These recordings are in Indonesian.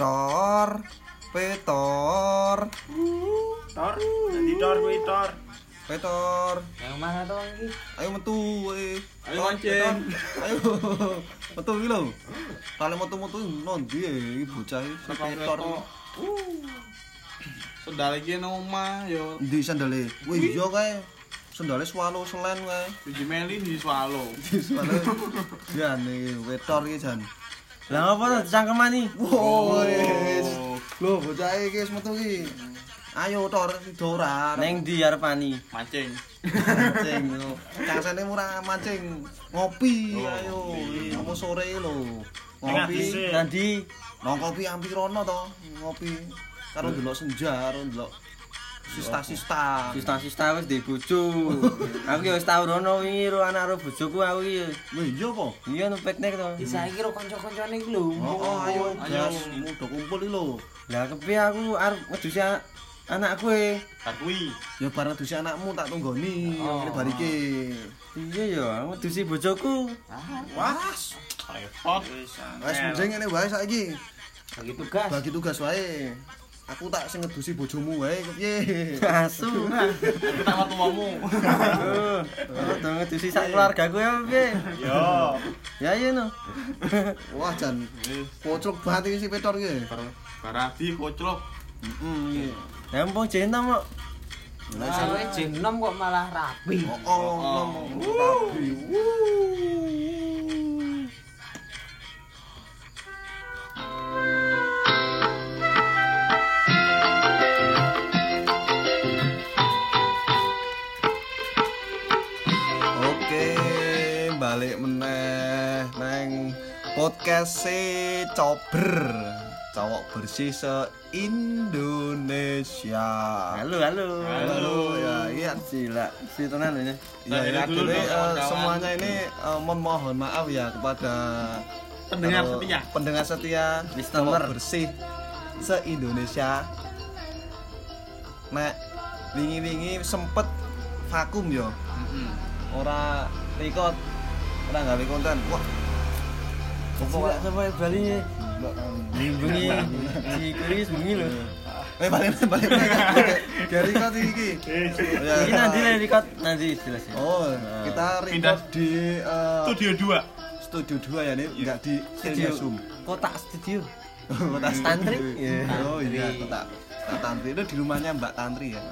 Tor, petor, Tor, nanti tor kuwi tor. petor. Yang mana tuh iki? Ayo metu kowe. Ayo mancing. petor. Ayo. Metu iki lho. Kale metu-metu nondi e iki bocah iki petor. Sendal iki nang omah yo. Ndi sandale? Wih, iya kae. Sandale swalo selen kae. Siji meli di swalo. Swalo. Jan iki petor iki jan. Lah apa tuh cangkeman iki? Wis. Lho bocah iki wis metu iki. Ayo tor sidoran. Neng di arepani. Mancing. mancing. Cangsene murah mancing ngopi Oh, ayo. ngopi. Apa sore lho. Ngopi. dhisik. Nanti Nang kopi ampirono to, ngopi. Karo delok senja, karo delok sista-sista. sista-sista wis di bojo. Aku ya wis tau rono wingi ro anak ro bojoku aku iki. Wih, iya apa? Iya no piknik to. Saiki ro kanca-kancane iki lho. Oh, oh, ayo, Ayo. gas, mudah kumpul iki lho. Lah kepi aku arep ngedusi an- anakku e. Katui. Ya bareng dusi anakmu tak tunggoni, ini barike. Iya ya, aku ngedusi bojoku. Wah, Repot. wis mending ngene wae saiki. Bagi tugas. Bagi tugas wae. Aku tak sing ngedusi bojomu wae kepiye? Asu. Kita waktu mamu. Oh, dong ngedusi sak keluargaku ya piye? Yo. Ya iya no. Wah, jan kocok banget iki si Petor iki. Baradi koclok. Heeh. Ya ampun jentem kok. Lah sing Sawe jenom kok malah rapi. Oh, oh, rapi. Balik meneh neng podcast si Cober. Cowok bersih se-Indonesia. Halo halo. Halo, ya, iya. Sila, si tenan ini. Ya, Nah, ini ya, dulu akhirnya, dong, eh, semuanya ini eh, mohon mohon maaf ya kepada Pendengar eh, setia. pendengar setia Listener. Cowok bersih se Indonesia. Nek wingi-wingi sempet vakum yo, Heeh. ora record, ora gawe konten. Wah, Sila sampai Bali ya. Bengi si Kuris bengi lho. Eh balik balik balik. Dari kau iki. Ya, Iki nanti nih record nanti jelasin. Oh, kita Pindah. record di eh, Studio 2. studio 2 ya nih, enggak di Studio Zoom. kotak studio. Kota Tantri? Iya. Oh iya, Tantri. kota kota Tantri itu di rumahnya Mbak Tantri ya.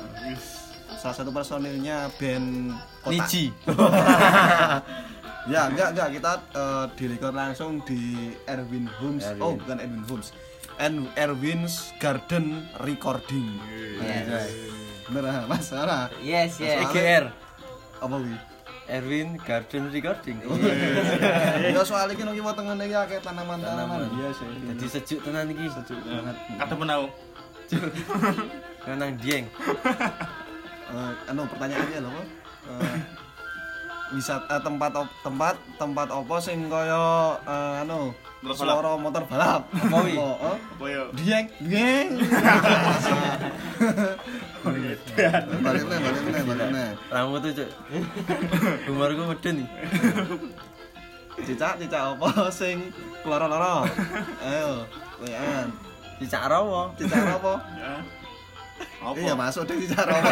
Salah satu personilnya band Kota. Niji. Ya, enggak enggak kita eh, direkod langsung di Erwin Homes. Erwin. Oh, bukan Erwin Homes. And Erwin's Garden Recording. Yes. Bener ah, Mas, salah. Yes, yes. EGR. Apa wi? Erwin Garden Recording. Ya soal iki nang tengene iki akeh tanaman-tanaman. Tanaman. Iya sih. Jadi sejuk tenan iki. sejuk banget. Kata menau. Nang Dieng. Eh, anu pertanyaannya lho, apa? Wisata eh, tempat op- tempat tempat apa sing kaya eh, anu Motor balap. suara motor balap wi? Oh, oh. Dieng dieng balik meneh balik meneh balik meneh Rambut tuh, Cuk. Humorku medun nih. cicak cicak apa sing loro-loro ayo wean Cicak rawa. cicak apa Ya. Apa? iya masuk deh cicak apa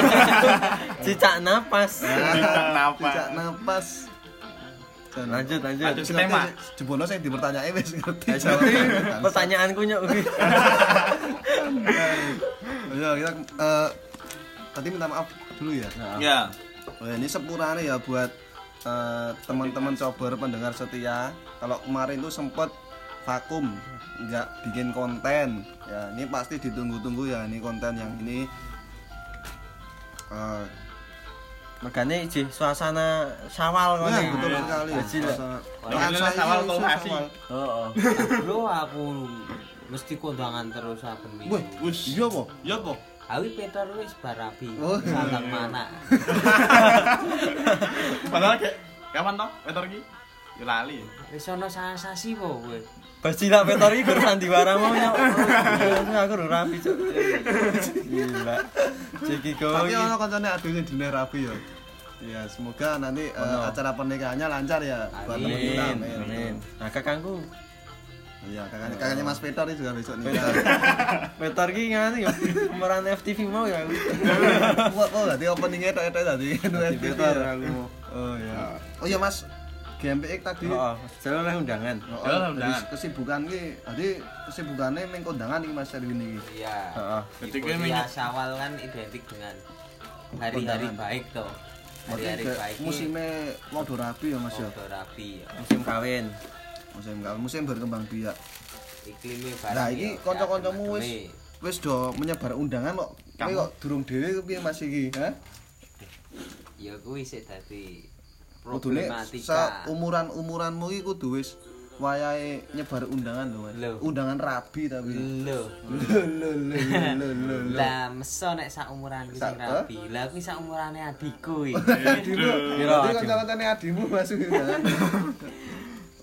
Cicak napas. Cicak napas. cicak napas. Lanjut, lanjut. Lanjut. Tema. Jebono sing dipertanyai wis ngerti. Ya, jadi pertanyaanku nyok kuwi. Ya, kita eh, tadi minta maaf dulu ya. Ya. Oh, ini sepurane ya buat eh, teman-teman cobar pendengar setia. Kalau kemarin tuh sempet vakum, nggak bikin konten. Ya, ini pasti ditunggu-tunggu ya ini konten yang ini. Eh, Makanya iji suasana Syawal kok. ya, nih. betul sekali. Kecil, ya. Suasana- saya sawal sawal. Heeh. Bro aku mesti kondangan terus saben minggu. Wih, Wus. iya apa? Ya apa? Awi Peter wis barapi. Oh. Sangat mana? Padahal kayak kapan toh? Peter iki? Ya lali. Wis ana sensasi po kowe. Basila Petor iki gur sandiwara mau nyok. Aku ora rapi, Cuk. Gila. Ciki Tapi kowe. ono kancane aduh sing dine rapi ya. Ya, semoga nanti eh, acara pernikahannya lancar ya buat teman kita. Amin. Amin. Nah, kakangku. Iya, kakaknya kakaknya Mas Peter ini juga besok nikah. Peter ki ngene ya pemeran FTV mau ya. Wah, oh, berarti openingnya itu itu tadi. Ya. aku. Oh iya. Oh iya Mas, GMPX tadi. Oh, jalan oleh undangan. Oh, Jalan undangan. jadi kesibukan ki, tadi kesibukannya main kondangan nih Mas Erwin ini. Iya. Heeh. Ketika minyak- Syawal kan identik dengan hari-hari baik toh. Hari-hari baik ini musimnya Wodo Rabi ya Mas ya. foto rapi. ya. Musim kawin. Musim kawin, musim berkembang biak. Iklimnya barang. Nah, ya, iki ya, adem-ademe. wis wis do menyebar undangan kok. Kowe Kamu- kok durung dhewe piye Mas iki, ha? Ya kuwi sik dadi kudune umuran umuranmu iki kudu wis wayahe nyebar undangan lho Mas. Undangan rabi tapi. Lho. Lho lho lho lho. Lah meso nek sak umuran kuwi sing rabi. Lah kuwi sak umurane adikku iki. Kira Piro kanca-kancane adimu masuk undangan.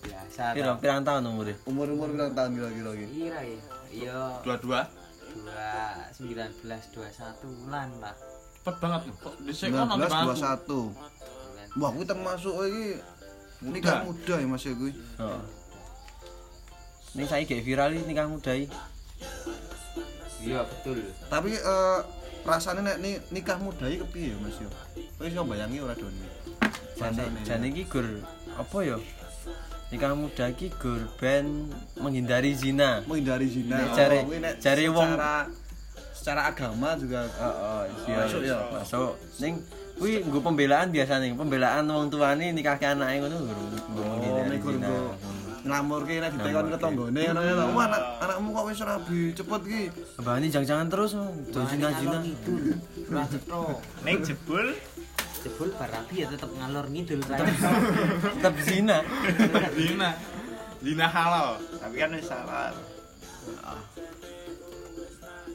Biasa. Kira pirang tahun umure? Umur-umur pirang tahun kira-kira iki? Kira ya. Iya. 22. 2 19 21 bulan lah. Cepet banget. Kok dhisik kan 19 21. Wah, kuwi termasuk iki nikah muda ya Mas ya kuwi. Heeh. Ning saiki kayak viral iki nikah muda iki. Iya betul. Tapi eh rasane nek ni, nikah muda iki kepiye ya Mas yo? Kowe iso bayangi ora Doni? Jane jane iki gur apa ya? Nikah muda iki gur ben menghindari zina. menghindari zina. Nek cari- nek cari wong- secara secara agama juga Heeh, iya Masuk ya? Masuk. Ning kuwi nggo pembelaan biasa nih, pembelaan wong tuane nikahke anake ngono nggo oh zina. nggo nglamurke nek ditekon ke tanggane ngono ya. Wah, anak anakmu kok wis rabi, cepet ki. Abah ini jangan-jangan terus, do zina-zina. Itu. Ora cetho. Ning jebul Jebul barabi ya tetep ngalor ngidul kan. Tetap zina. zina. Zina halal. Tapi kan wis salah.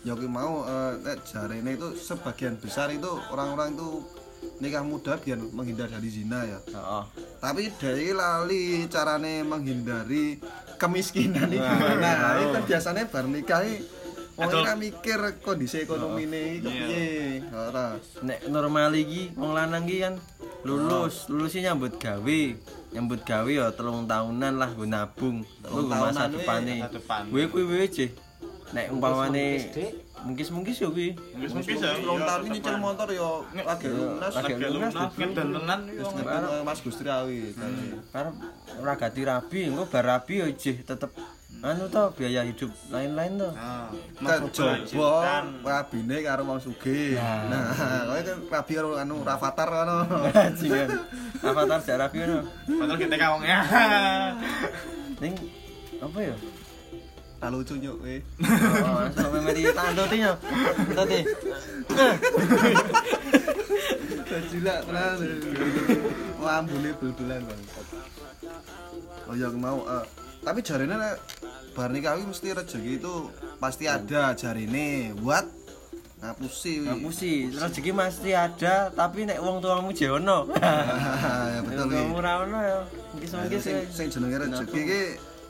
Ya mau eh, nek jarene itu sebagian besar itu orang-orang itu nikah muda biar menghindar dari zina ya. Heeh. Tapi dari lali carane menghindari kemiskinan iki Wah, gimana? wow. Itu biasanya bar nikah wong kan mikir kondisi ekonomine iki kepiye. Ora. Nek normal iki wong lanang iki kan lulus, lulusnya nyambut gawe. Nyambut gawe ya telung tahunan lah gue nabung. Telung masa tahunan, depane. masa depan. Gue kuwi wae je. Nek umpamane Mungkis, Dik. mungkis-mungkis ya kuwi. Mungkin ya. Belum tahun ini nyicil motor yo lagi Iya, lunas. lagi Lagi lunas, lunas Dik. ngeden tenan iki Wis wong. ngerti Mas Gusti Awi. Karena ora gati rabi, engko bar rabi ya je tetep anu to biaya hidup lain-lain to. Nah, Kecoba rabine karo wong sugih. Nah. Nah, kowe kan rabi karo anu Rafathar kono. Jingan. Avatar jak rabi ngono. Padahal kita kawang ya. Ning apa ya? Tak lucu nyuk kowe. Oh, langsung memori tandoti yo. Tandoti. Gila tenan. Lambune bul-bulan Bang. Oh ya mau eh, tapi jarine nek bar nikah iki mesti rezeki itu pasti ada jarine buat ngapusi. Ngapusi, rezeki mesti ada, tapi nek wong tuamu je ono. ya betul Wong iki. tuamu ora ono ya. Mungkin-mungkin sing sing jenenge rezeki iki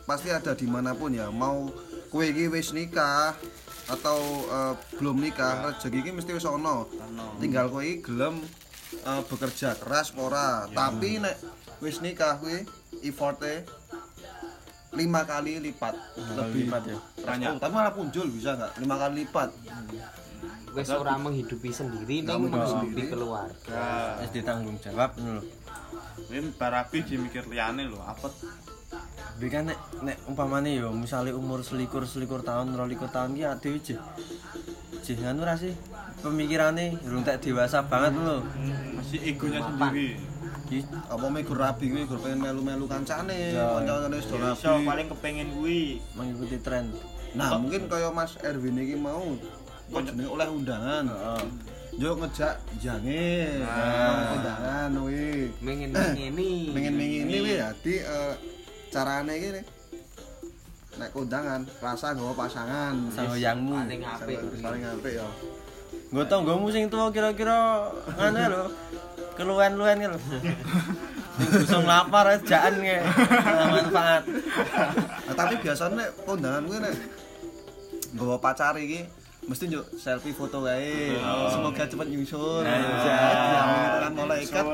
pasti ada di mana pun ya. Mau kowe iki wis nikah atau eh, belum nikah rezeki iki mesti wis ono. Tinggal kowe iki gelem eh, bekerja keras ora. Tapi nek wis nikah kowe effortnya lima kali lipat. Lebih. lipat ya. Banyak. Oh, tapi malah punjul bisa nggak? Lima kali lipat. Wis ora menghidupi sendiri Nggak ning menghidupi keluarga. Wis ditanggung jawab ngono lho. Ini barapi dimikir liyane lho, apet. Tapi kan nek nek umpamane yo misale umur selikur selikur tahun, rolikur tahun ki ade je. Je anu ra sih? Pemikirane urung tak dewasa banget lho. Masih egonya sendiri. Ki apa megur rabi kowe gur pengen melu-melu kancane Ya. kanca-kancane wis do Ya iso rabi paling kepengen kuwi. mengikuti tren. Nah, mungkin kaya Mas Erwin iki mau kok jenenge oleh undangan. Heeh. Yo ngejak jange. Nah. Undangan kuwi. Mengen ngene. Pengen-pengen ini kuwi dadi eh, carane iki nih. Nek undangan rasa nggawa pasangan. Sangoyangmu. paling apik. Paling- apik ya. Nggo tanggamu sing tuwa kira-kira ya lho. Keluhan-luhan ya lho. Sing lapar jaan nge. Manfaat. Nah, tapi biasanya nek undangan kuwi nek nggawa pacar iki mesti njuk selfie foto wae. Semoga cepet nyusul. Nah, Ya, iya. diamin itu kan malaikat.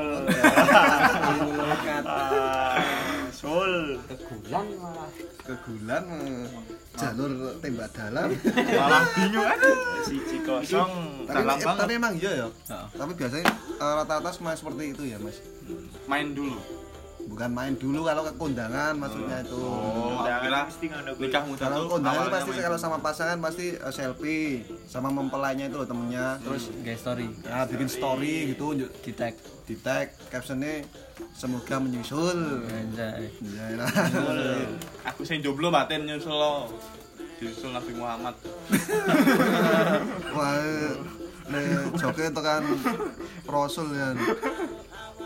Malaikat. Nyusul kegulan malah. Kegulan eh, jalur tembak dalam malah bingung aduh siji kosong tapi, dalam eh, banget. Tapi emang iya ya? Tapi biasanya eh, rata-rata semua seperti itu ya mas? Main dulu. Bukan main dulu kalau ke kondangan maksudnya itu. Oh kira nikah muda kalau kondangan pasti main kalau sama pasangan pasti eh, selfie sama mempelainya itu loh temennya. Terus Guys story ya bikin story gitu di tag. di tag captionnya semoga menyusul. Anjay. Aku sing jomblo batin nyusul lo. Disusul Nabi Muhammad. Wah le joke itu kan rasul ya.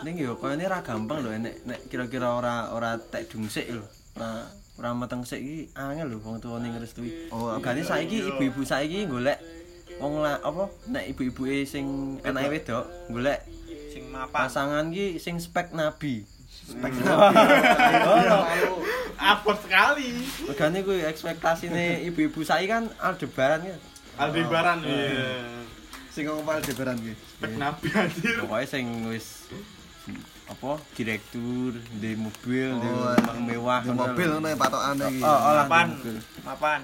Ning yo koyo ini ra gampang lho nek nek kira-kira ora ora tek dungsik lho. Ora ora mateng sik iki angel lho wong tuwa ning ngrestui. Oh? Gane saiki ibu-ibu saiki golek wong la apa? Nek ibu-ibuke sing anake wedok golek mapan pasangan ki sing spek nabi. spek abot sekali. Megane kuwi ekspektasine ibu-ibu saiki kan Aldebaran ya. Aldebaran iya. sing ngomong Aldebaran ki spek nabi anjir. Pokoknya sing wis apa direktur di mobil di Oh, rumah mewah di mobil ngono ya patokane iki. Oh, oh, di mobil. mapan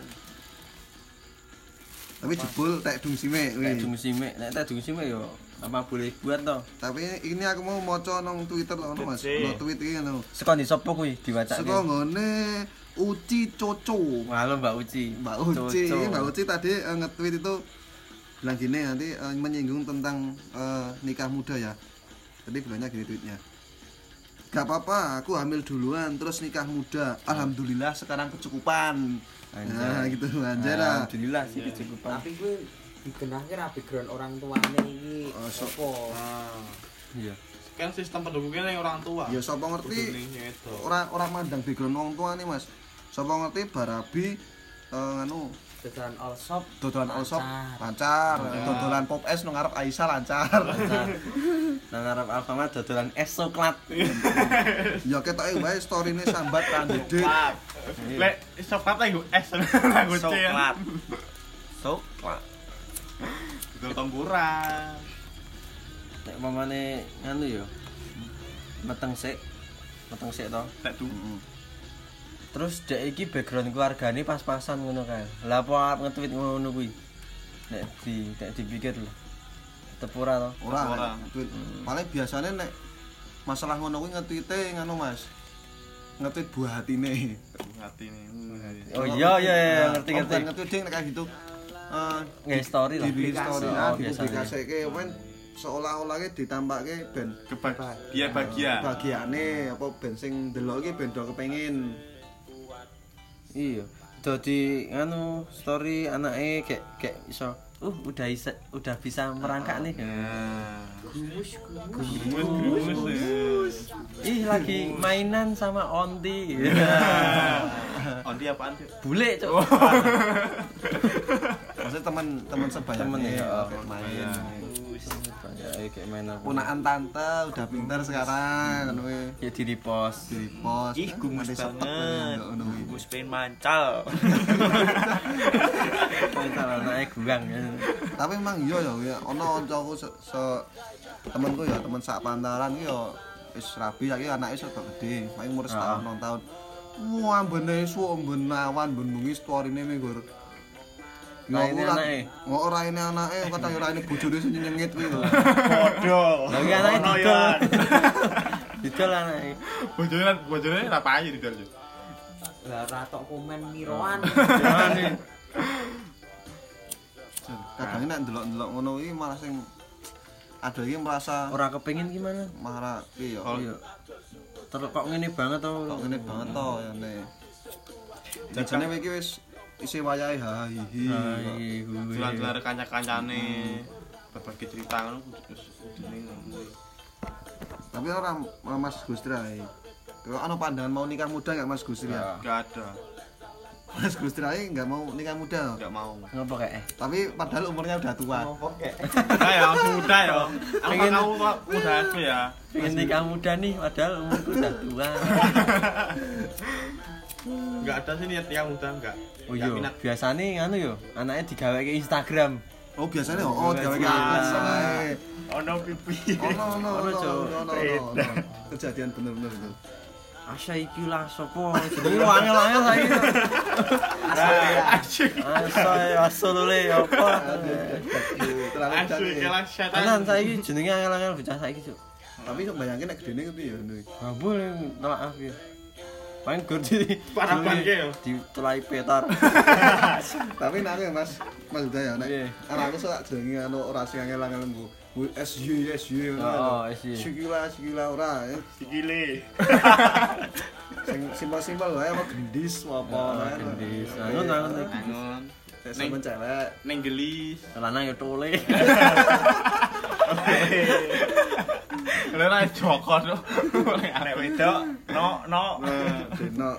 tapi jebul tek dung sime Nek kuwi dung sime, nek tak dung sime yo apa boleh buat toh. tapi ini aku mau maca nang Twitter lho Mas no tweet iki ngono Seko di sopo kuwi diwacake. saka nggone Uci Coco Halo Mbak Uci. Mbak Uci, Coco. Mbak Uci tadi eh, nge-tweet itu bilang gini nanti eh, menyinggung tentang eh, nikah muda ya. Tadi bilangnya gini tweetnya. Gak apa-apa, aku hamil duluan terus nikah muda. Alhamdulillah sekarang kecukupan. Anjay. Nah, gitu anjay lah. Alhamdulillah sih kecukupan. tapi gue dikenangke ra background orang tuane iki Oh, so- apa Iya. kan sistem pendukungnya yang orang tua Ya sapa ngerti Kudu ning itu. ora ora mandang background wong tua nih Mas. Sapa ngerti barabi eh, nganu dodolan all shop dodolan all shop Lancar. lancar, dodolan pop es nang ngarep Aisyah lancar. Nang arep Alfamart dodolan es coklat. ya ketoke wae storine sambat kan Dede. Coklat. Lek coklat nggo es. Coklat. Coklat. Itu tempuran. Nek pamane nganu yo. Meteng sik. Meteng sik to. Tek tuh. Terus dek iki background keluargane pas-pasan ngono kae. Lah apa arep nge-tweet ngono kuwi? Nek di nek dipikir lho. Tepura to. Ora, Ora. nge-tweet. Paling biasanya nek masalah ngono kuwi nge-tweete nganu Mas. Nge-tweet buah hatine. Hati nih. Oh iya iya iya, ngerti oh, ngerti. nge-tweet nek kayak gitu. Eh Nggak story lah. di story Oh, ah biasanya. dipublikasike men seolah-olahnya ditampake ben Kebahagia bahagia. bagiane apa ben sing delok iki ben do kepengin. Iya. Dadi nganu story anake kayak kayak iso uh udah bisa udah bisa merangkak nih. Gumus gumus. Ih lagi mainan sama onti. Ondi apaan sih? Bule, Cuk. Maksudnya teman teman sebaya Temen ya, oh. main. Ya kayak main apa. Punaan tante udah pinter sekarang kuwi. Ya di repost. Di post. Ih gumus banget. Gumus pengen mancal. Mantal anake guang. ya. tapi emang iya ya ya ono kancaku se, se temenku ya temen sak pantaran ki ya wis rabi saiki anake sudah gede paling umur setahun Ah. tahun wah ambene suwe amben awan ben bengi storine minggur Raine anake? Ora ini anake, kadang ora ini bojone sing nyengit kuwi lho. Bodoh. Lah iki anake didol. ya. Didol anake. Bojone bojone ra payu di kerja. lah ra tok komen miroan Kadang nek ndelok-ndelok ngono iki malah sing ada iki merasa Ora kepengin gimana? marah iki ya. Oh. Iya. Terus kok ngene banget to. Kok ngene banget to ya ne. Jajane iki wis isi wayahe ha hi hi. Gue. Jalan-jalan kanca-kancane. Berbagi cerita ngono terus. Tapi orang Mas Gustra. Kalau anu pandangan mau nikah muda nggak Mas Gusri ya? Enggak ada. Mas Gustra ini nggak mau nikah muda. Enggak mau. Ngopo kayak eh? Tapi padahal umurnya udah tua. Nah ya, aku muda ya. Apa Pengen- kamu muda aku ya? Pengen nikah muda nih, padahal umurku udah tua. Enggak ada sih niat yang muda enggak. Oh iya, biasanya nganu yo, anaknya digawe ke Instagram. Oh biasanya oh Biasa. gawe kayak Ono pipi. Oh no no Ono, no Cuk. no no no. Kejadian bener-bener itu. Asya iki lah sopo jenenge lu angel-angel saiki. Asyik. Asya asolule apa? terlalu Asyik canggih. kelas setan. Tenan saiki jenenge angel-angel bocah saiki, Cuk. tapi sok bayangin nek gedene kepiye ya boleh nolak aku ya. Paling gur di ke ya? ditulai petar. tapi nek aku, Mas Mas Huda ya nek Iya. anakku sok jenenge anu ora sing angel-angel Bu. Bu SY SY ngono. Oh, SY. Sikila sikila ora ya. Sikile. sing simpel-simpel wae apa gendis apa Oh, gendis. angun. Angon. Nek sampean cewek Neng gelis. Lanang ya tole. Lha nek Joko tuh. Nek arek wedok, no no. nah deno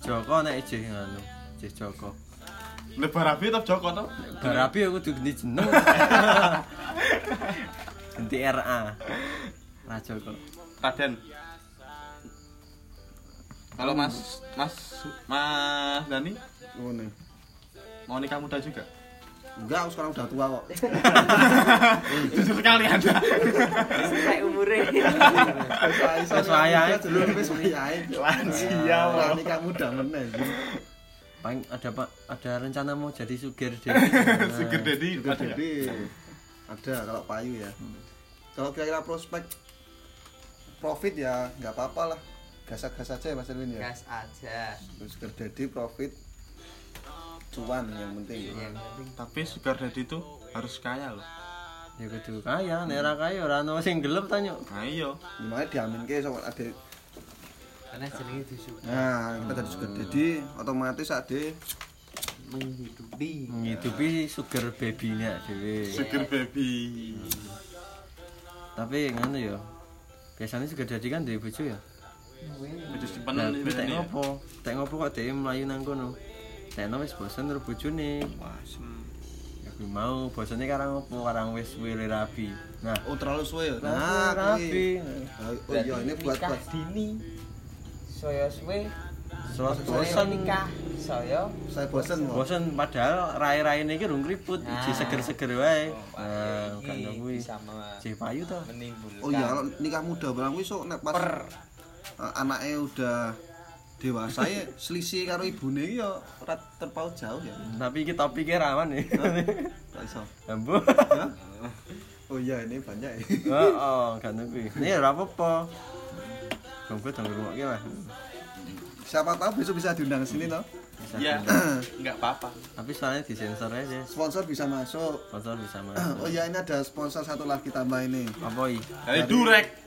Joko nek ijih ngono. Ijih Joko. Le barabi tetep Joko tuh. Barapi aku ganti jeneng. Ganti RA. Ra Joko. Raden. Kalau Mas Mas Mas Dani ngono. mau nikah muda juga? Enggak, aku sekarang udah tua kok. Jujur sekali Anda. Sampai umure. Sesuai ae. dulu wis ae. Lansia, Ora Bro. nikah muda meneh. Paling ada Pak, ada rencana mau jadi sugar daddy. Sugar daddy ada ada kalau payu ya. Kalau kira-kira prospek profit ya nggak apa-apa lah. Gasak-gas aja ya Mas Erwin ya. Gas aja. Terus jadi profit cuan yang penting. Yang penting Tapi sugar daddy itu harus kaya loh. Ya kudu kaya, nek ora kaya ora ono sing gelem tanyo. Nah iya. Gimana diaminke sama ade karena jenenge disuka Nah, kita jadi sugar daddy otomatis ade menghidupi. Menghidupi sugar baby-nya dhewe. Sugar baby. Tapi ngono ya. Biasanya sugar daddy kan duwe bojo ya. Lah, simpenan kuwi tek ngopo? Tek ngopo kok dhewe mlayu nang kono? Tekno wis bosen karo bojone. Wah, sem- Ya mau bosone karang ngopo? Karang wis wile rabi. Nah, oh terlalu suwe ya. nah, rabi. Oh iya ini buat buat dini. Saya suwe, saya bosen nikah. Saya saya bosen mau. Bosen padahal rai-raine iki rung kriput, Nah. iji seger-seger wae. Oh, Nah, kan kuwi. Iji payu to. Oh iya nikah muda barang kuwi sok nek pas anaknya udah dewasa ya selisih karo ibune iki ya ora terpaut jauh ya. Tapi iki topike rawan nih. Tak iso. Ambo. Hah? Oh iya ini banyak ya. Heeh, kan kuwi. Ini ora apa-apa. Bang gue tanggung rumokke lah. Siapa tahu besok bisa diundang ke sini toh. Bisa. Iya. Enggak apa-apa. Tapi soalnya disensor aja. Sponsor bisa masuk. Sponsor bisa masuk. Oh iya ini ada sponsor satu lagi tambah ini Apa i? Dari Durek.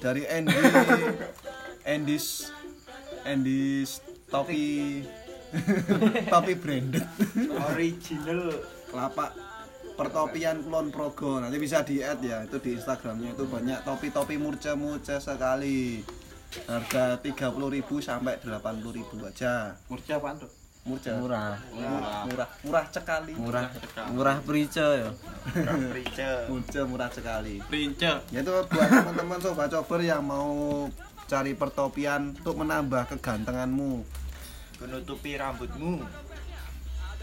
Dari Andy. Andy's Andy's topi. Topi branded. Original. Kelapa. Pertopian Kulon Progo. Nanti bisa di add ya. Itu di Instagramnya. Itu banyak topi-topi murca-murca sekali. Harga 30.000 sampai 80.000 aja. Murci apaan tuh? Murah. murah murah, murah sekali Murah. Murah perice ya. Prince. murca murah sekali Prince. ya itu buat teman-teman sobat cover yang mau cari pertopian untuk menambah kegantenganmu menutupi rambutmu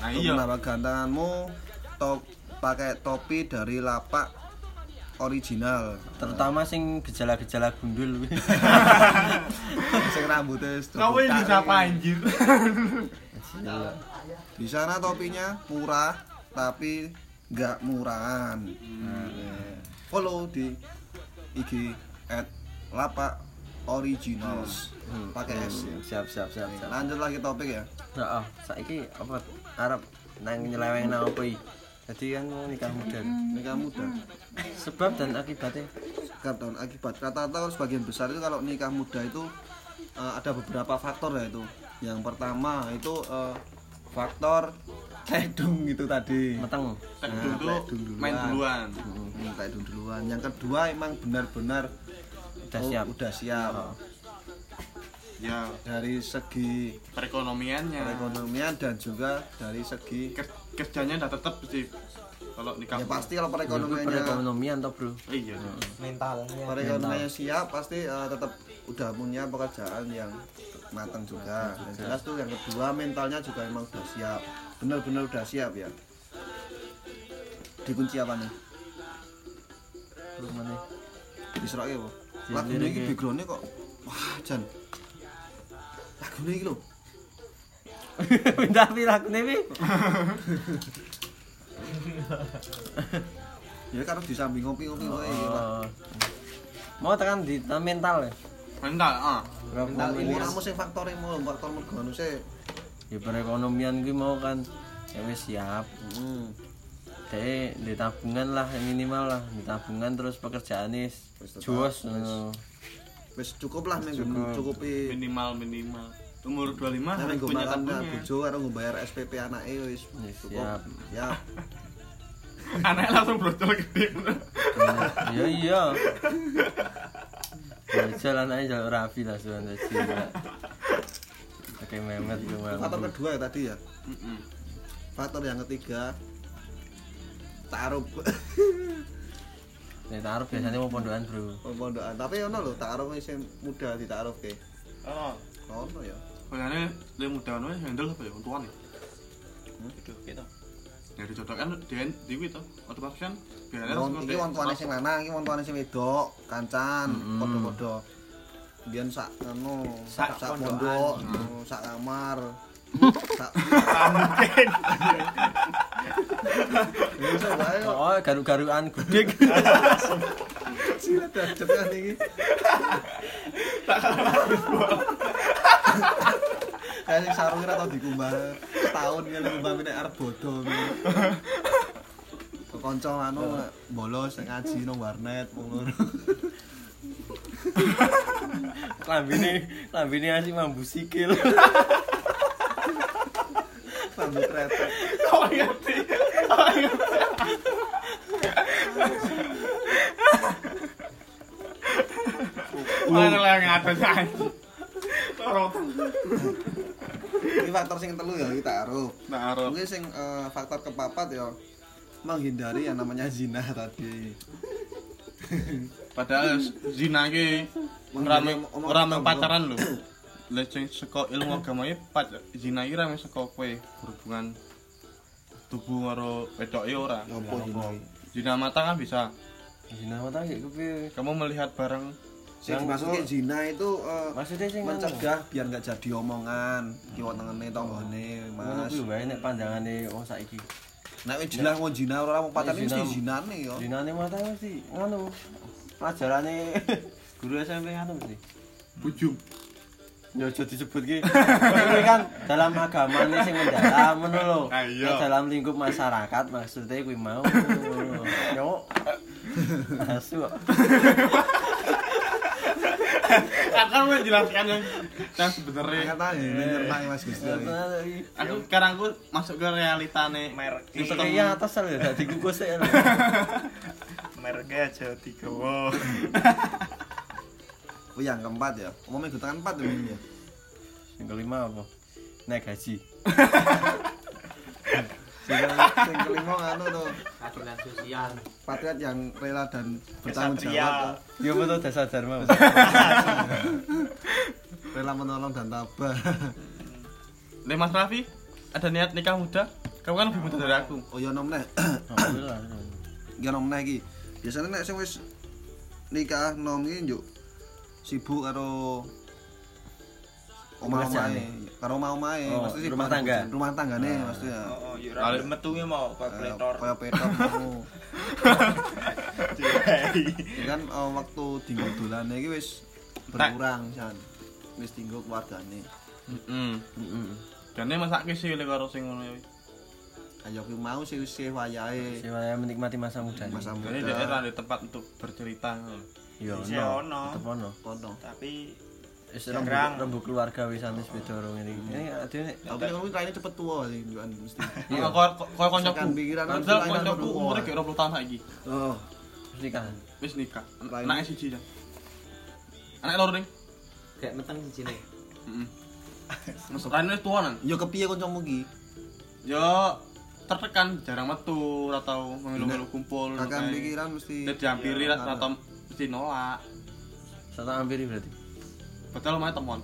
Nah iya. menambah kegantenganmu top pakai topi dari lapak original Terutama sing gejala-gejala gundul. sing rambutnya Kau ini siapa anjir? di sana topinya murah tapi nggak murahan Nah, follow di IG at lapak originals pakai S ya. Siap siap siap siap. lanjut lagi topik ya Heeh, saiki apa Arab nang nyeleweng nang apa iki? Jadi kan nikah muda. nikah muda Sebab dan akibatnya dan akibat rata-rata sebagian besar itu kalau nikah muda itu eh, ada beberapa faktor ya itu yang pertama itu eh, faktor tedung gitu tadi meteng. Tak Nah, dulu tak duluan. main duluan. Hmm, tedung duluan yang kedua emang benar-benar Udah oh, siap. udah siap Oh. Ya dari segi perekonomiannya. perekonomian dan juga dari segi Ker- kerjanya udah tetap sih. Kalau nikah. ya pasti kalau Itu perekonomiannya perekonomian toh, Bro. Iya. mentalnya. Perekonomiannya siap pasti eh, tetap udah punya pekerjaan yang matang juga. Dan jelas tuh yang kedua mentalnya juga emang udah siap. Benar-benar udah siap ya. Dikunci apa nih? Terus mana? diseroknya apa lagu ini. backgroundnya kok wah jan lagu ini lho Pindah pi lagune pi. ya karo di samping ngopi-ngopi wae ya. Mau tekan di ta- mental ya. mental ah Mental ini. ora mesti faktor yang mau faktor mergo anu sih Ya perekonomian kuwi mau kan ya wis siap. hmm. Dek di tabungan lah minimal lah di tabungan terus tetap, jos wis. Wis cukup lah minggu Cukup. cukupi minimal minimal umur 25 Nah, harus minggu punya tabungan bojo karo bayar SPP anake wis Wis cukup. siap. Siap. anaknya langsung brocol gede Iya iya. Ya jalan aja jalur rapi lah sebenarnya sih. Oke memet Faktor kedua ya tadi ya. Faktor yang ketiga taruh Nek taruh biasanya mau pondokan bro. pondokan. Tapi ono lho taruh sing muda ditaruh ke. oh Ono ya. Kayaknya dia muda anu handle apa ya untuan ya Itu gitu. ya dicocokkan dia di itu otomatis kan biasanya Wong iki wong tuane sing lanang, iki wong tuane sing wedok, kancan, padha-padha. Biyen sak anu, Sak sak pondokan. pondok, anu, sak kamar. Sak mungkin. Oh garu-garuan gudik. Sila dadet kan iki. Kayak sing sarung ora tau dikumbah setahun ngene kumbah nek arep bodo. Kanca anu bolos ngaji nang warnet wong loro. Lambine lambine asih mambu sikil. Sambil kretek. kok ngerti Mana lah yang ada aja Ini faktor sing telu ya iki taruh. Naruh Mungkin sing eh, faktor kepapat ya menghindari yang namanya zina tadi. Padahal zina ki ora mung- ora mung pacaran lho. Lah sing saka ilmu agama iki zina iki mung saka kowe berhubungan tubuh karo wedoke ora. Ngopo zina? Mata kan bisa. Zina mata kayak kepiye? Kamu melihat barang Sing Yang maksudnya zina itu eh, Maksudnya sing mencegah biar nggak jadi omongan kiwa tengene tanggane Ngono mas kuwi wae nek pandangane wong saiki. nek wis jelas mau zina ora mau pacaran Nek zina- mesti zinane yo Zinane mata mesti ngono. Pelajarane guru SMP ngono mesti. bujum. Ya aja disebut ki. Ini kan dalam agama ini sing mendalam ngono lho. Ah, iya. Dalam lingkup masyarakat maksudnya kuwi mau. Yo. Asu. kok. Kan kan menjelaskan yang yang sebenarnya. kata ini nyertai mas Gusti Aku sekarang aku masuk ke realitane Merek iya atas lho dadi kukus lho. Mereknya aja digawa. oh yang keempat ya umumnya gutangan empat ya ini ya Yang kelima apa? Naik gaji. sing kelima anu tuh Keadilan sosial. patriot yang rela dan bertanggung jawab. Yo betul dasar dharma. rela menolong dan tabah Le Mas Raffi, ada niat nikah muda? Kamu kan lebih muda dari aku. oh ya nom Alhamdulillah. ya nom neh iki biasanya nek sing wis nikah nom iki njuk sibuk karo omah-omahe karo omah-omahe Oh, mesti rumah tangga. rumah tanggane mesti ya Oh, ya ora metunya mau Eh, kalkulator. kaya petok mau Ya kan eh, waktu tinggal dolane iki wis berkurang jan wis tinggal keluargane Heeh. Heeh. Jane masake sih karo sing ngono ya. kaya kuwi mau sih wis wayahe Saya menikmati masa muda. masa Jadi muda daerah di tempat untuk bercerita. ngono. Yo Isih ono. ono. Tetep ono. kono Tapi Wis rembu, keluarga wis antis beda rong ini. Ini adene tapi kuwi kaine cepet tua sih njukan mesti Iya. Kok kok kancaku. Kan Padahal kancaku umure kayak 20 tahun saiki. oh wis nikahan. Wis nikah. Lain. Anak siji ya. Anak loro ning. kayak meteng siji nih. Heeh. Mas Rani wis tua nang. yo kepiye kancamu iki Yo tertekan jarang metu atau melu-melu kumpul. kakak pikiran mesti Dia dihampiri Iya, atau mesti nolak. Satu hampiri berarti. Betul lumayan teman.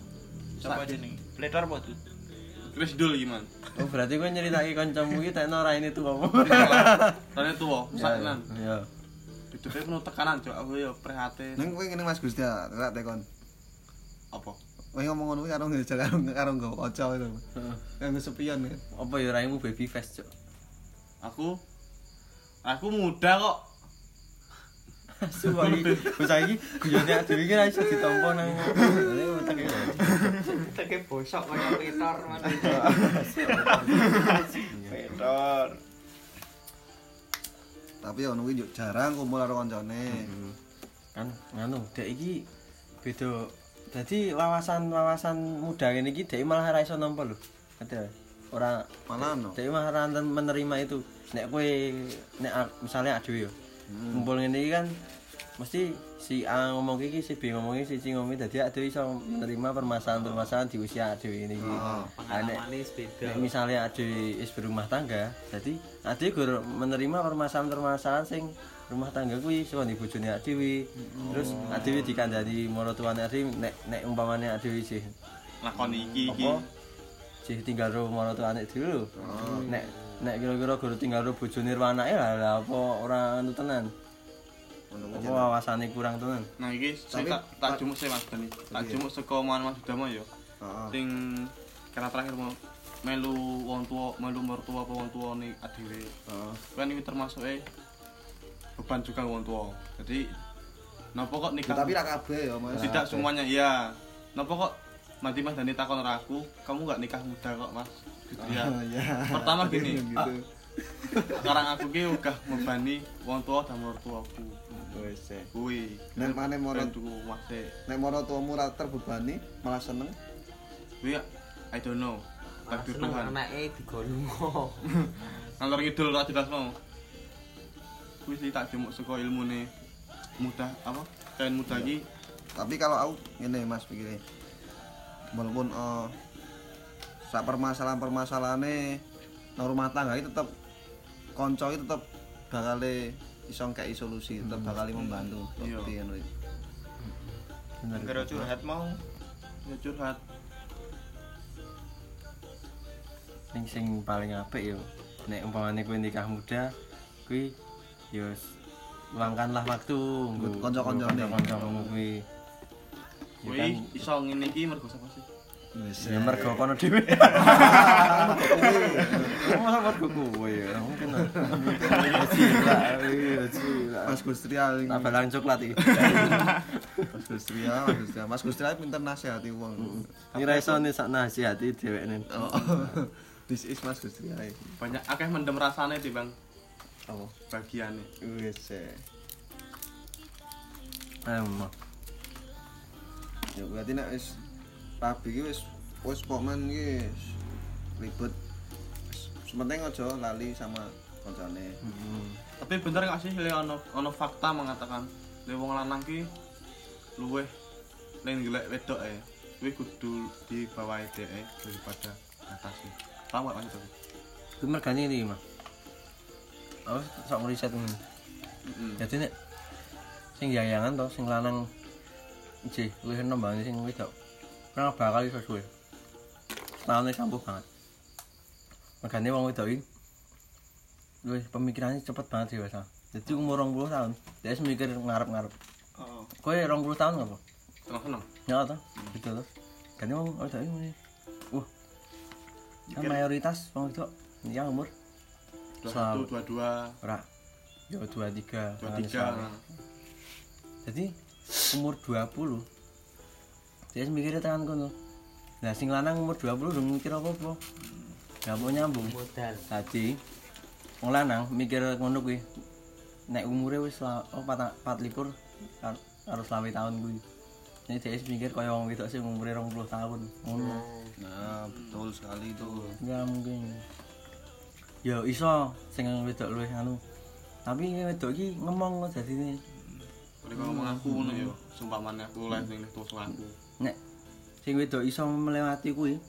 Siapa jeneng? Pledor apa tuh? Terus dul gimana? Oh berarti gue nyeritake kancamu iki tekno ora ini tuh apa? Rani tua, Ya, sakenan. Ya. hidupnya penuh tekanan cok aku ya prihatin Neng kowe ngene Mas Gusti ya, ora tekon. apa Kowe ngomong ngono kuwi karo ngejar karo karo nggo kaca itu. Heeh. Kanggo sepion kan. Apa ya raimu baby face, Cuk? aku aku muda kok Asu lagi. Wis saiki guyone dhewe iki ra iso ditampa nang. Ini. Teke bosok kaya Peter mana. Petor. Tapi ono kuwi jarang kumpul karo kancane. Kan nganu, dek iki beda. Dadi wawasan-wawasan muda ngene iki dek malah ra iso nampa lho. Ada. Ora Malah ono. dek malah menerima itu. Nek kowe nek misalnya adewe yo. Ngene iki kan mesti si A ngomong iki si B ngomong iki si C ngomong iki dadi iso menerima permasalahan-permasalahan di usia adewe ini iki. Oh. Pengalaman ini beda. Is berumah tangga, jadi ade gur menerima permasalahan-permasalahan sing rumah tangga kuwi saka di bojone adewe. Terus adewe dikandani maratuwane adewe nek nek umpamane adewe sih lakoni iki iki sih tinggal karo maratuwane dhewe lho. Nek nek kira-kira gur tinggal karo bojone karo anake lah lah apa ora anu tenan. Apa kuwi. wawasane kurang tenan. nah iki Tapi- sing tak jumuk sih mas Dani tak Iya. jumuk saka omongan mas Dama ya Heeh. sing kira terakhir mau melu wong tua melu mertua apa wong tua nih adewe Heeh. kan ini termasuk eh beban juga wong tua jadi napa kok nikah Tapi ra kabeh ya, Mas. tidak semuanya iya napa kok nanti mas Dani takon ora aku kamu nggak nikah muda kok mas ya Iya. pertama gini Gitu. sekarang aku ki udah membani wong tua dan mertuaku Wis. kuwi Nek maneh mono- tuku masih Nek moro tuamu ra terbebani, malah seneng. kuwi I don't know takdir Seneng Tuhan anake digolongo. ngalor ngidul ora jelas mau kuwi sih tak jemuk saka ilmune mudah apa kain muda iki Tapi kalau aku ngene Mas pikire. Walaupun eh sak permasalahan-permasalahane nang rumah tangga iki tetep kanca iki tetep bakal iso ngkei solusi, tetep bakal membantu. Iya. Bener. Gara curhat mau ya curhat sing sing paling apik yo nek umpamane kowe nikah muda kuwi yo luangkanlah waktu nggo Kanca-kancane. kanca-kancamu kuwi Ya kuwi iso ngene iki mergo sapa sih Wis. ya mergo kono dhewe masa mergo kowe ya mungkin gila gila Mas Gustria tak balang coklat iki Mas Gustria, Mas Gustria. Mas Gustria pinter nasihati wong. iki ra iso sak nasihati dhewekne Oh. This is Mas Gustria. banyak akeh mendem rasane timbang Oh. bagiane Wis. eh. ayo mah Ya berarti nek wis rabi iki wis wis pokmen wis ribet. Sementing aja lali sama kancane. tapi bener gak sih le ono ono fakta mengatakan le wong lanang ki luweh len golek wedok e kuwi kudu di bawah dhek daripada atasnya paham gak maksud aku itu mergane ini mah aku sok ngeriset ini Heeh. jadi nek sing yayangan to sing lanang J, luwih enom banget sing wedok. Ora bakal iso suwe. Setahunnya sampuh banget. Makanya wong wedok iki luwih pemikirannya cepet banget dewasa. Jadi umur 20 tahun, dia wis mikir ngarep-ngarep. oh Kowe 20 tahun apa? seneng-seneng Ya to, gitu to. Kan wong wedok iki ngene. Wah. Kan mayoritas wong wedok ya umur dua satu Selalu. dua dua ora ya 23. dua tangan tiga selawe. jadi umur 20 dia mikirnya tekan kono nah sing lanang umur 20 udah mikir apa-apa gak mau nyambung Modal. tadi wong lanang mikir ngono kuwi nek umure wis oh, pat pat likur kar- karo selawe tahun kuwi ini dia mikir kaya wong wedok sing umure 20 tahun ngono Nah, betul sekali itu. Enggak mungkin. Ya iso sing wedok luwih anu. Tapi ini wedok iki ngomong dadine. Kalau kau ngomong aku ngono yo, sumpamane aku oleh sing tua aku. Nek sing wedok iso melewati kuwi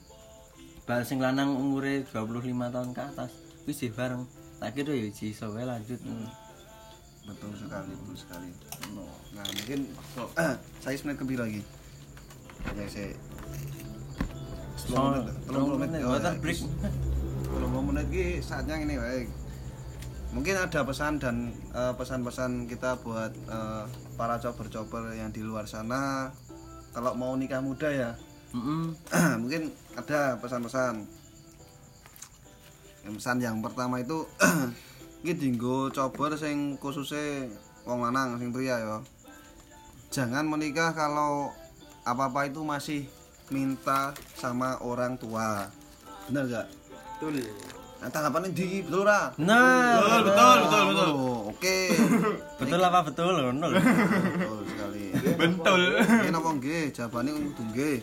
bal sing lanang umure 25 tahun ke atas wis sih bareng. Tak kira ya iso wae lanjut. Betul sekali, betul sekali. No. Nah, mungkin eh, saya menit ke lagi. Ya, saya So, 10 menit, 30 menit. menit, Oh, ya, break. 30 menit iki saatnya ini wae. mungkin ada pesan dan eh, pesan-pesan kita buat eh, para cober-cober yang di luar sana kalau mau nikah muda ya Mm-mm. mungkin ada pesan-pesan pesan yang pertama itu iki dinggo cober sing khususnya wong lanang sing pria ya jangan menikah kalau apa-apa itu masih minta sama orang tua bener gak? betul Nah, tanggapannya di betul ora? Nah, Betul, betul, betul, betul. Oh, Oke. betul apa betul ngono lho. Betul sekali. Bentul. Nggih napa nggih? Jawabane kudu nggih.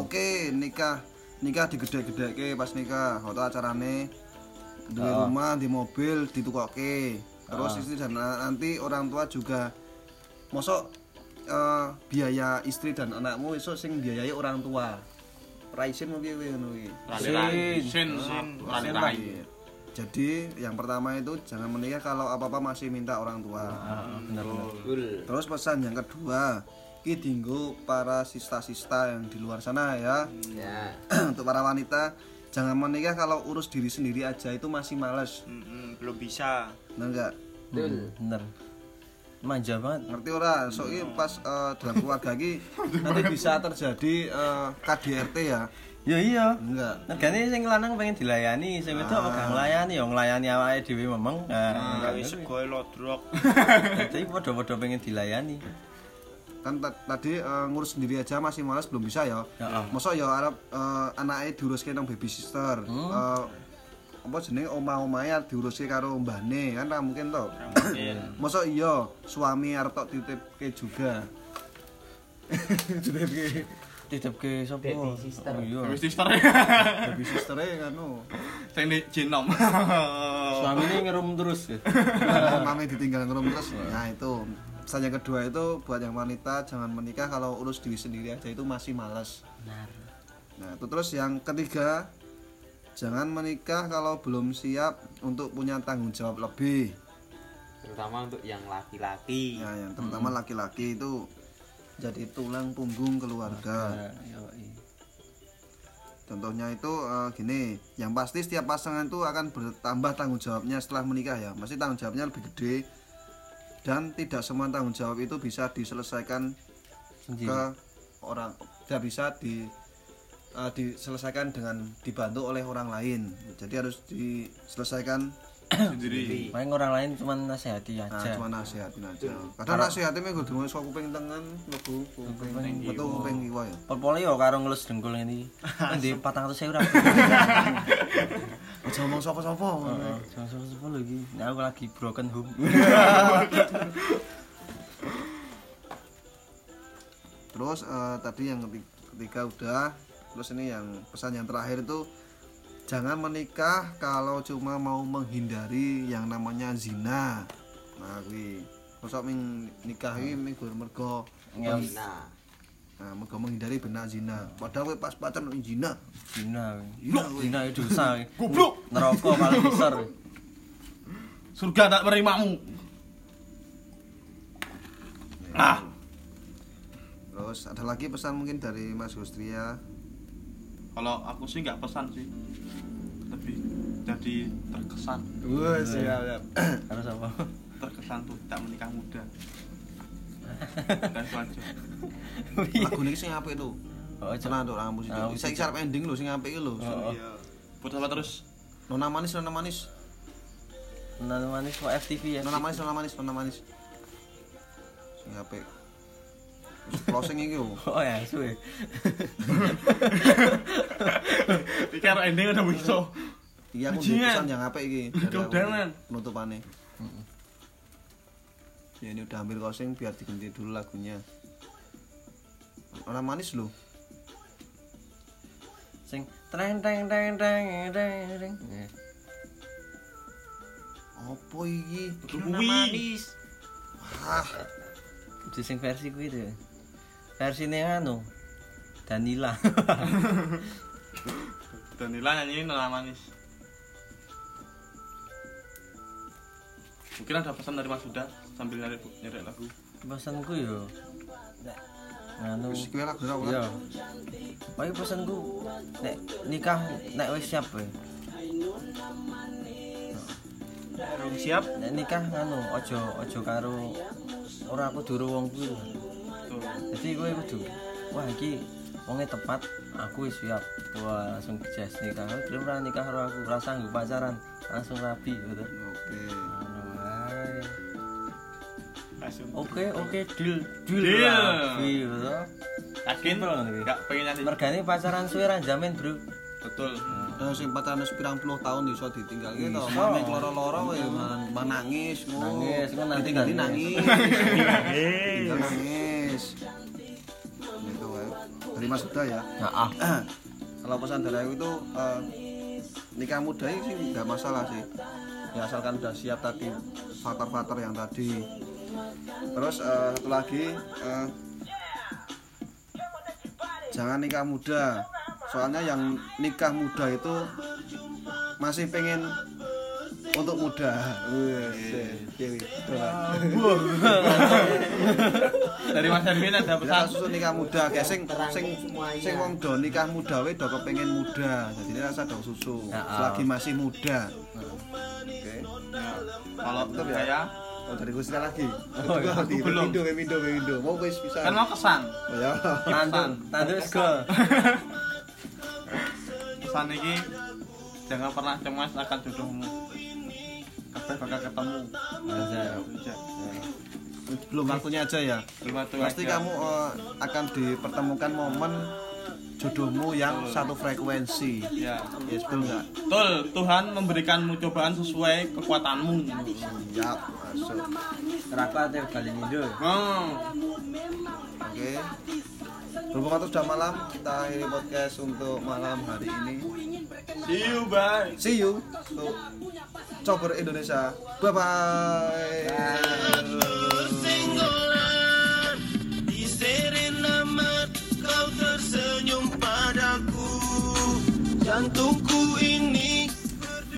Oke, nikah nikah digede-gedeke pas nikah, foto acarane duwe rumah, di mobil, ditukoke. Terus istri dan nanti orang tua juga mosok eh, biaya istri dan anakmu esuk sing biayai orang tua. Raisin mau piye ngono iki. Sin, sin, rani rai. Iya. Jadi yang pertama itu jangan menikah kalau apa-apa masih minta orang tua. Bener bener. betul Terus pesan yang kedua, ki dinggo para sista-sista yang di luar sana ya. ya Untuk para wanita, jangan menikah kalau urus diri sendiri aja itu masih males. Mm-mm, belum bisa Bener enggak? betul Bener. Manja banget. Ngerti ora? Soalnya pas eh, dalam keluarga ki nanti bisa terjadi eh, KDRT ya. Ya iya. Enggak. Negane sing lanang pengen dilayani, sing wedok ora nglayani, ya nglayani awake dhewe memeng. Nah, Gawe segoe lodrok Jadi padha-padha pengen dilayani. Kan ta- tadi eh, ngurus sendiri aja masih males belum bisa ya. Heeh. Masa ya arep uh, anake diuruske nang baby sister. Eh, apa jenenge omah-omahe diuruske karo mbahne kan ra mungkin to. Masa iya suami arep tok titipke juga. titipke Titipke sapa? Baby sister. Oh iya. Wis sister. baby sister e kanu. Sing di genom. Suamine ngerum terus. ya. Mami ditinggal ngerum terus. Nah itu. Pesan yang kedua itu buat yang wanita jangan menikah kalau urus diri sendiri aja itu masih malas. Benar. Nah, itu terus yang ketiga, jangan menikah kalau belum siap untuk punya tanggung jawab lebih. terutama untuk yang laki-laki Ya, yang terutama laki-laki itu jadi tulang punggung keluarga. Contohnya itu eh, gini, yang pasti setiap pasangan itu akan bertambah tanggung jawabnya setelah menikah ya. Masih tanggung jawabnya lebih gede dan tidak semua tanggung jawab itu bisa diselesaikan Sendiri. ke orang tidak bisa di eh, diselesaikan dengan dibantu oleh orang lain. Jadi harus diselesaikan Sendiri. Paling orang lain cuma nasihati Nah, aja. cuma nasihatin aja. Kadang nasihatin mah kudu saka kuping tengen, mlebu kuping metu kuping kiwa ya. Pol-pole yo karo ngelus dengkul ini. Endi 400.000 ora. Aja ngomong sapa-sapa. Heeh, jangan sapa lagi. Nah, aku lagi broken home. Terus eh, tadi yang keti- ketiga udah, terus ini yang pesan yang terakhir itu jangan menikah kalau cuma mau menghindari yang namanya zina. Nah, kuwi mosok ming nikah iki ming mergo Ngem nah nah, mergo menghindari benar zina. Padahal kowe pas pacaran zina. Cina. Iya, weh. Cina itu dosa. Goblok. Neraka paling besar. Surga tak menerimamu. Ah, Terus ada lagi pesan mungkin dari Mas Gustria. Kalau aku sih nggak pesan sih. Lebih jadi terkesan, Wah, siap, siap. Harus apa? terkesan tuh tak menikah muda. Dan itu aja. Lagu ini sing apik lho. Oh, Cenah untuk rambut itu. Saya kisah ending sing apik iki lho. Oh, iya Buat apa terus? Nona manis, nona manis. Nana manis kok FTV ya. Nona manis, nona manis, nona manis. Sing apik. Closing iki. Oh ya, suwe. Iki karo ending udah bisa. Iki aku pesan yang apik iki. Kedanan. Penutupane. Ya ini udah hampir closing biar diganti dulu lagunya. Nona manis lho. Sing treng treng treng treng treng. Eh, Apa iki? Kuwi. Itu sing versi kuwi itu. Versine anu. Danila. Danila nyanyi Nela Manis. Mungkin ada pesan dari Mas Huda sambil nyari nyari lagu. Pesanku yo. Anu Wis kuwi lagu ora Iya. Paling pesanku nek nikah nek wis siap we. Rung siap. nek nikah nganu ojo ojo karo ora kudu karo wong kuwi. Jadi gue kudu wah iki wonge tepat aku wis siap wah langsung jas nikah belum pernah nikah karo aku ora sanggup pacaran langsung rapi gitu Oke. Oke oke deal deal, Deal. rapi gitu Yakin? Simpel ngono kuwi. Gak pengen nanti. mergane pacaran suwe ra jamin bro Betul. Nah, sing pacaran wis pirang puluh tahun iso ditinggal gitu. Iso. Mame loro-loro kowe man nangis, ngono. Nangis, ngono nanti Ditinggali nangis. nangis. Tinggal nangis. Gitu wae. Dari Mas Huda ya. nah ah Kalau pesan dari aku itu eh, nikah muda ini sih nggak masalah sih. Ya asalkan udah siap tadi faktor-faktor yang tadi. Terus eh, satu lagi eh, jangan nikah muda. Soalnya yang nikah muda itu masih pengen untuk muda. Wih, Dewi. Dari Mas Erwin ada Ya pesan. susu nikah muda, kayak sing sing sing wong do nikah muda we do kepengen muda. Jadi ini rasa do susu Ya, ah. selagi masih muda. Oke. Ya, Kalau Betul ya? Oh dari gue sekali lagi. Oh, iya. Aku belum. Mindo, Mindo, Mindo. Mau wis bisa. kan mau kesan. Ya. tandu tandu go Pesan ini jangan pernah cemas akan jodohmu. Kabeh bakal ketemu. Aja. Belum waktunya aja ya. Belum Pasti aja. kamu eh, akan dipertemukan momen jodohmu yang satu frekuensi. Ya. Yes, betul nggak? Betul, Tuhan memberikanmu cobaan sesuai kekuatanmu. Ya, masuk. Rapat ya kali Indo. Hmm. Oke. Berhubung waktu sudah malam, kita akhiri podcast untuk malam hari ini. See you, bye. See you untuk Cover Indonesia. Bye bye. Jantungku ini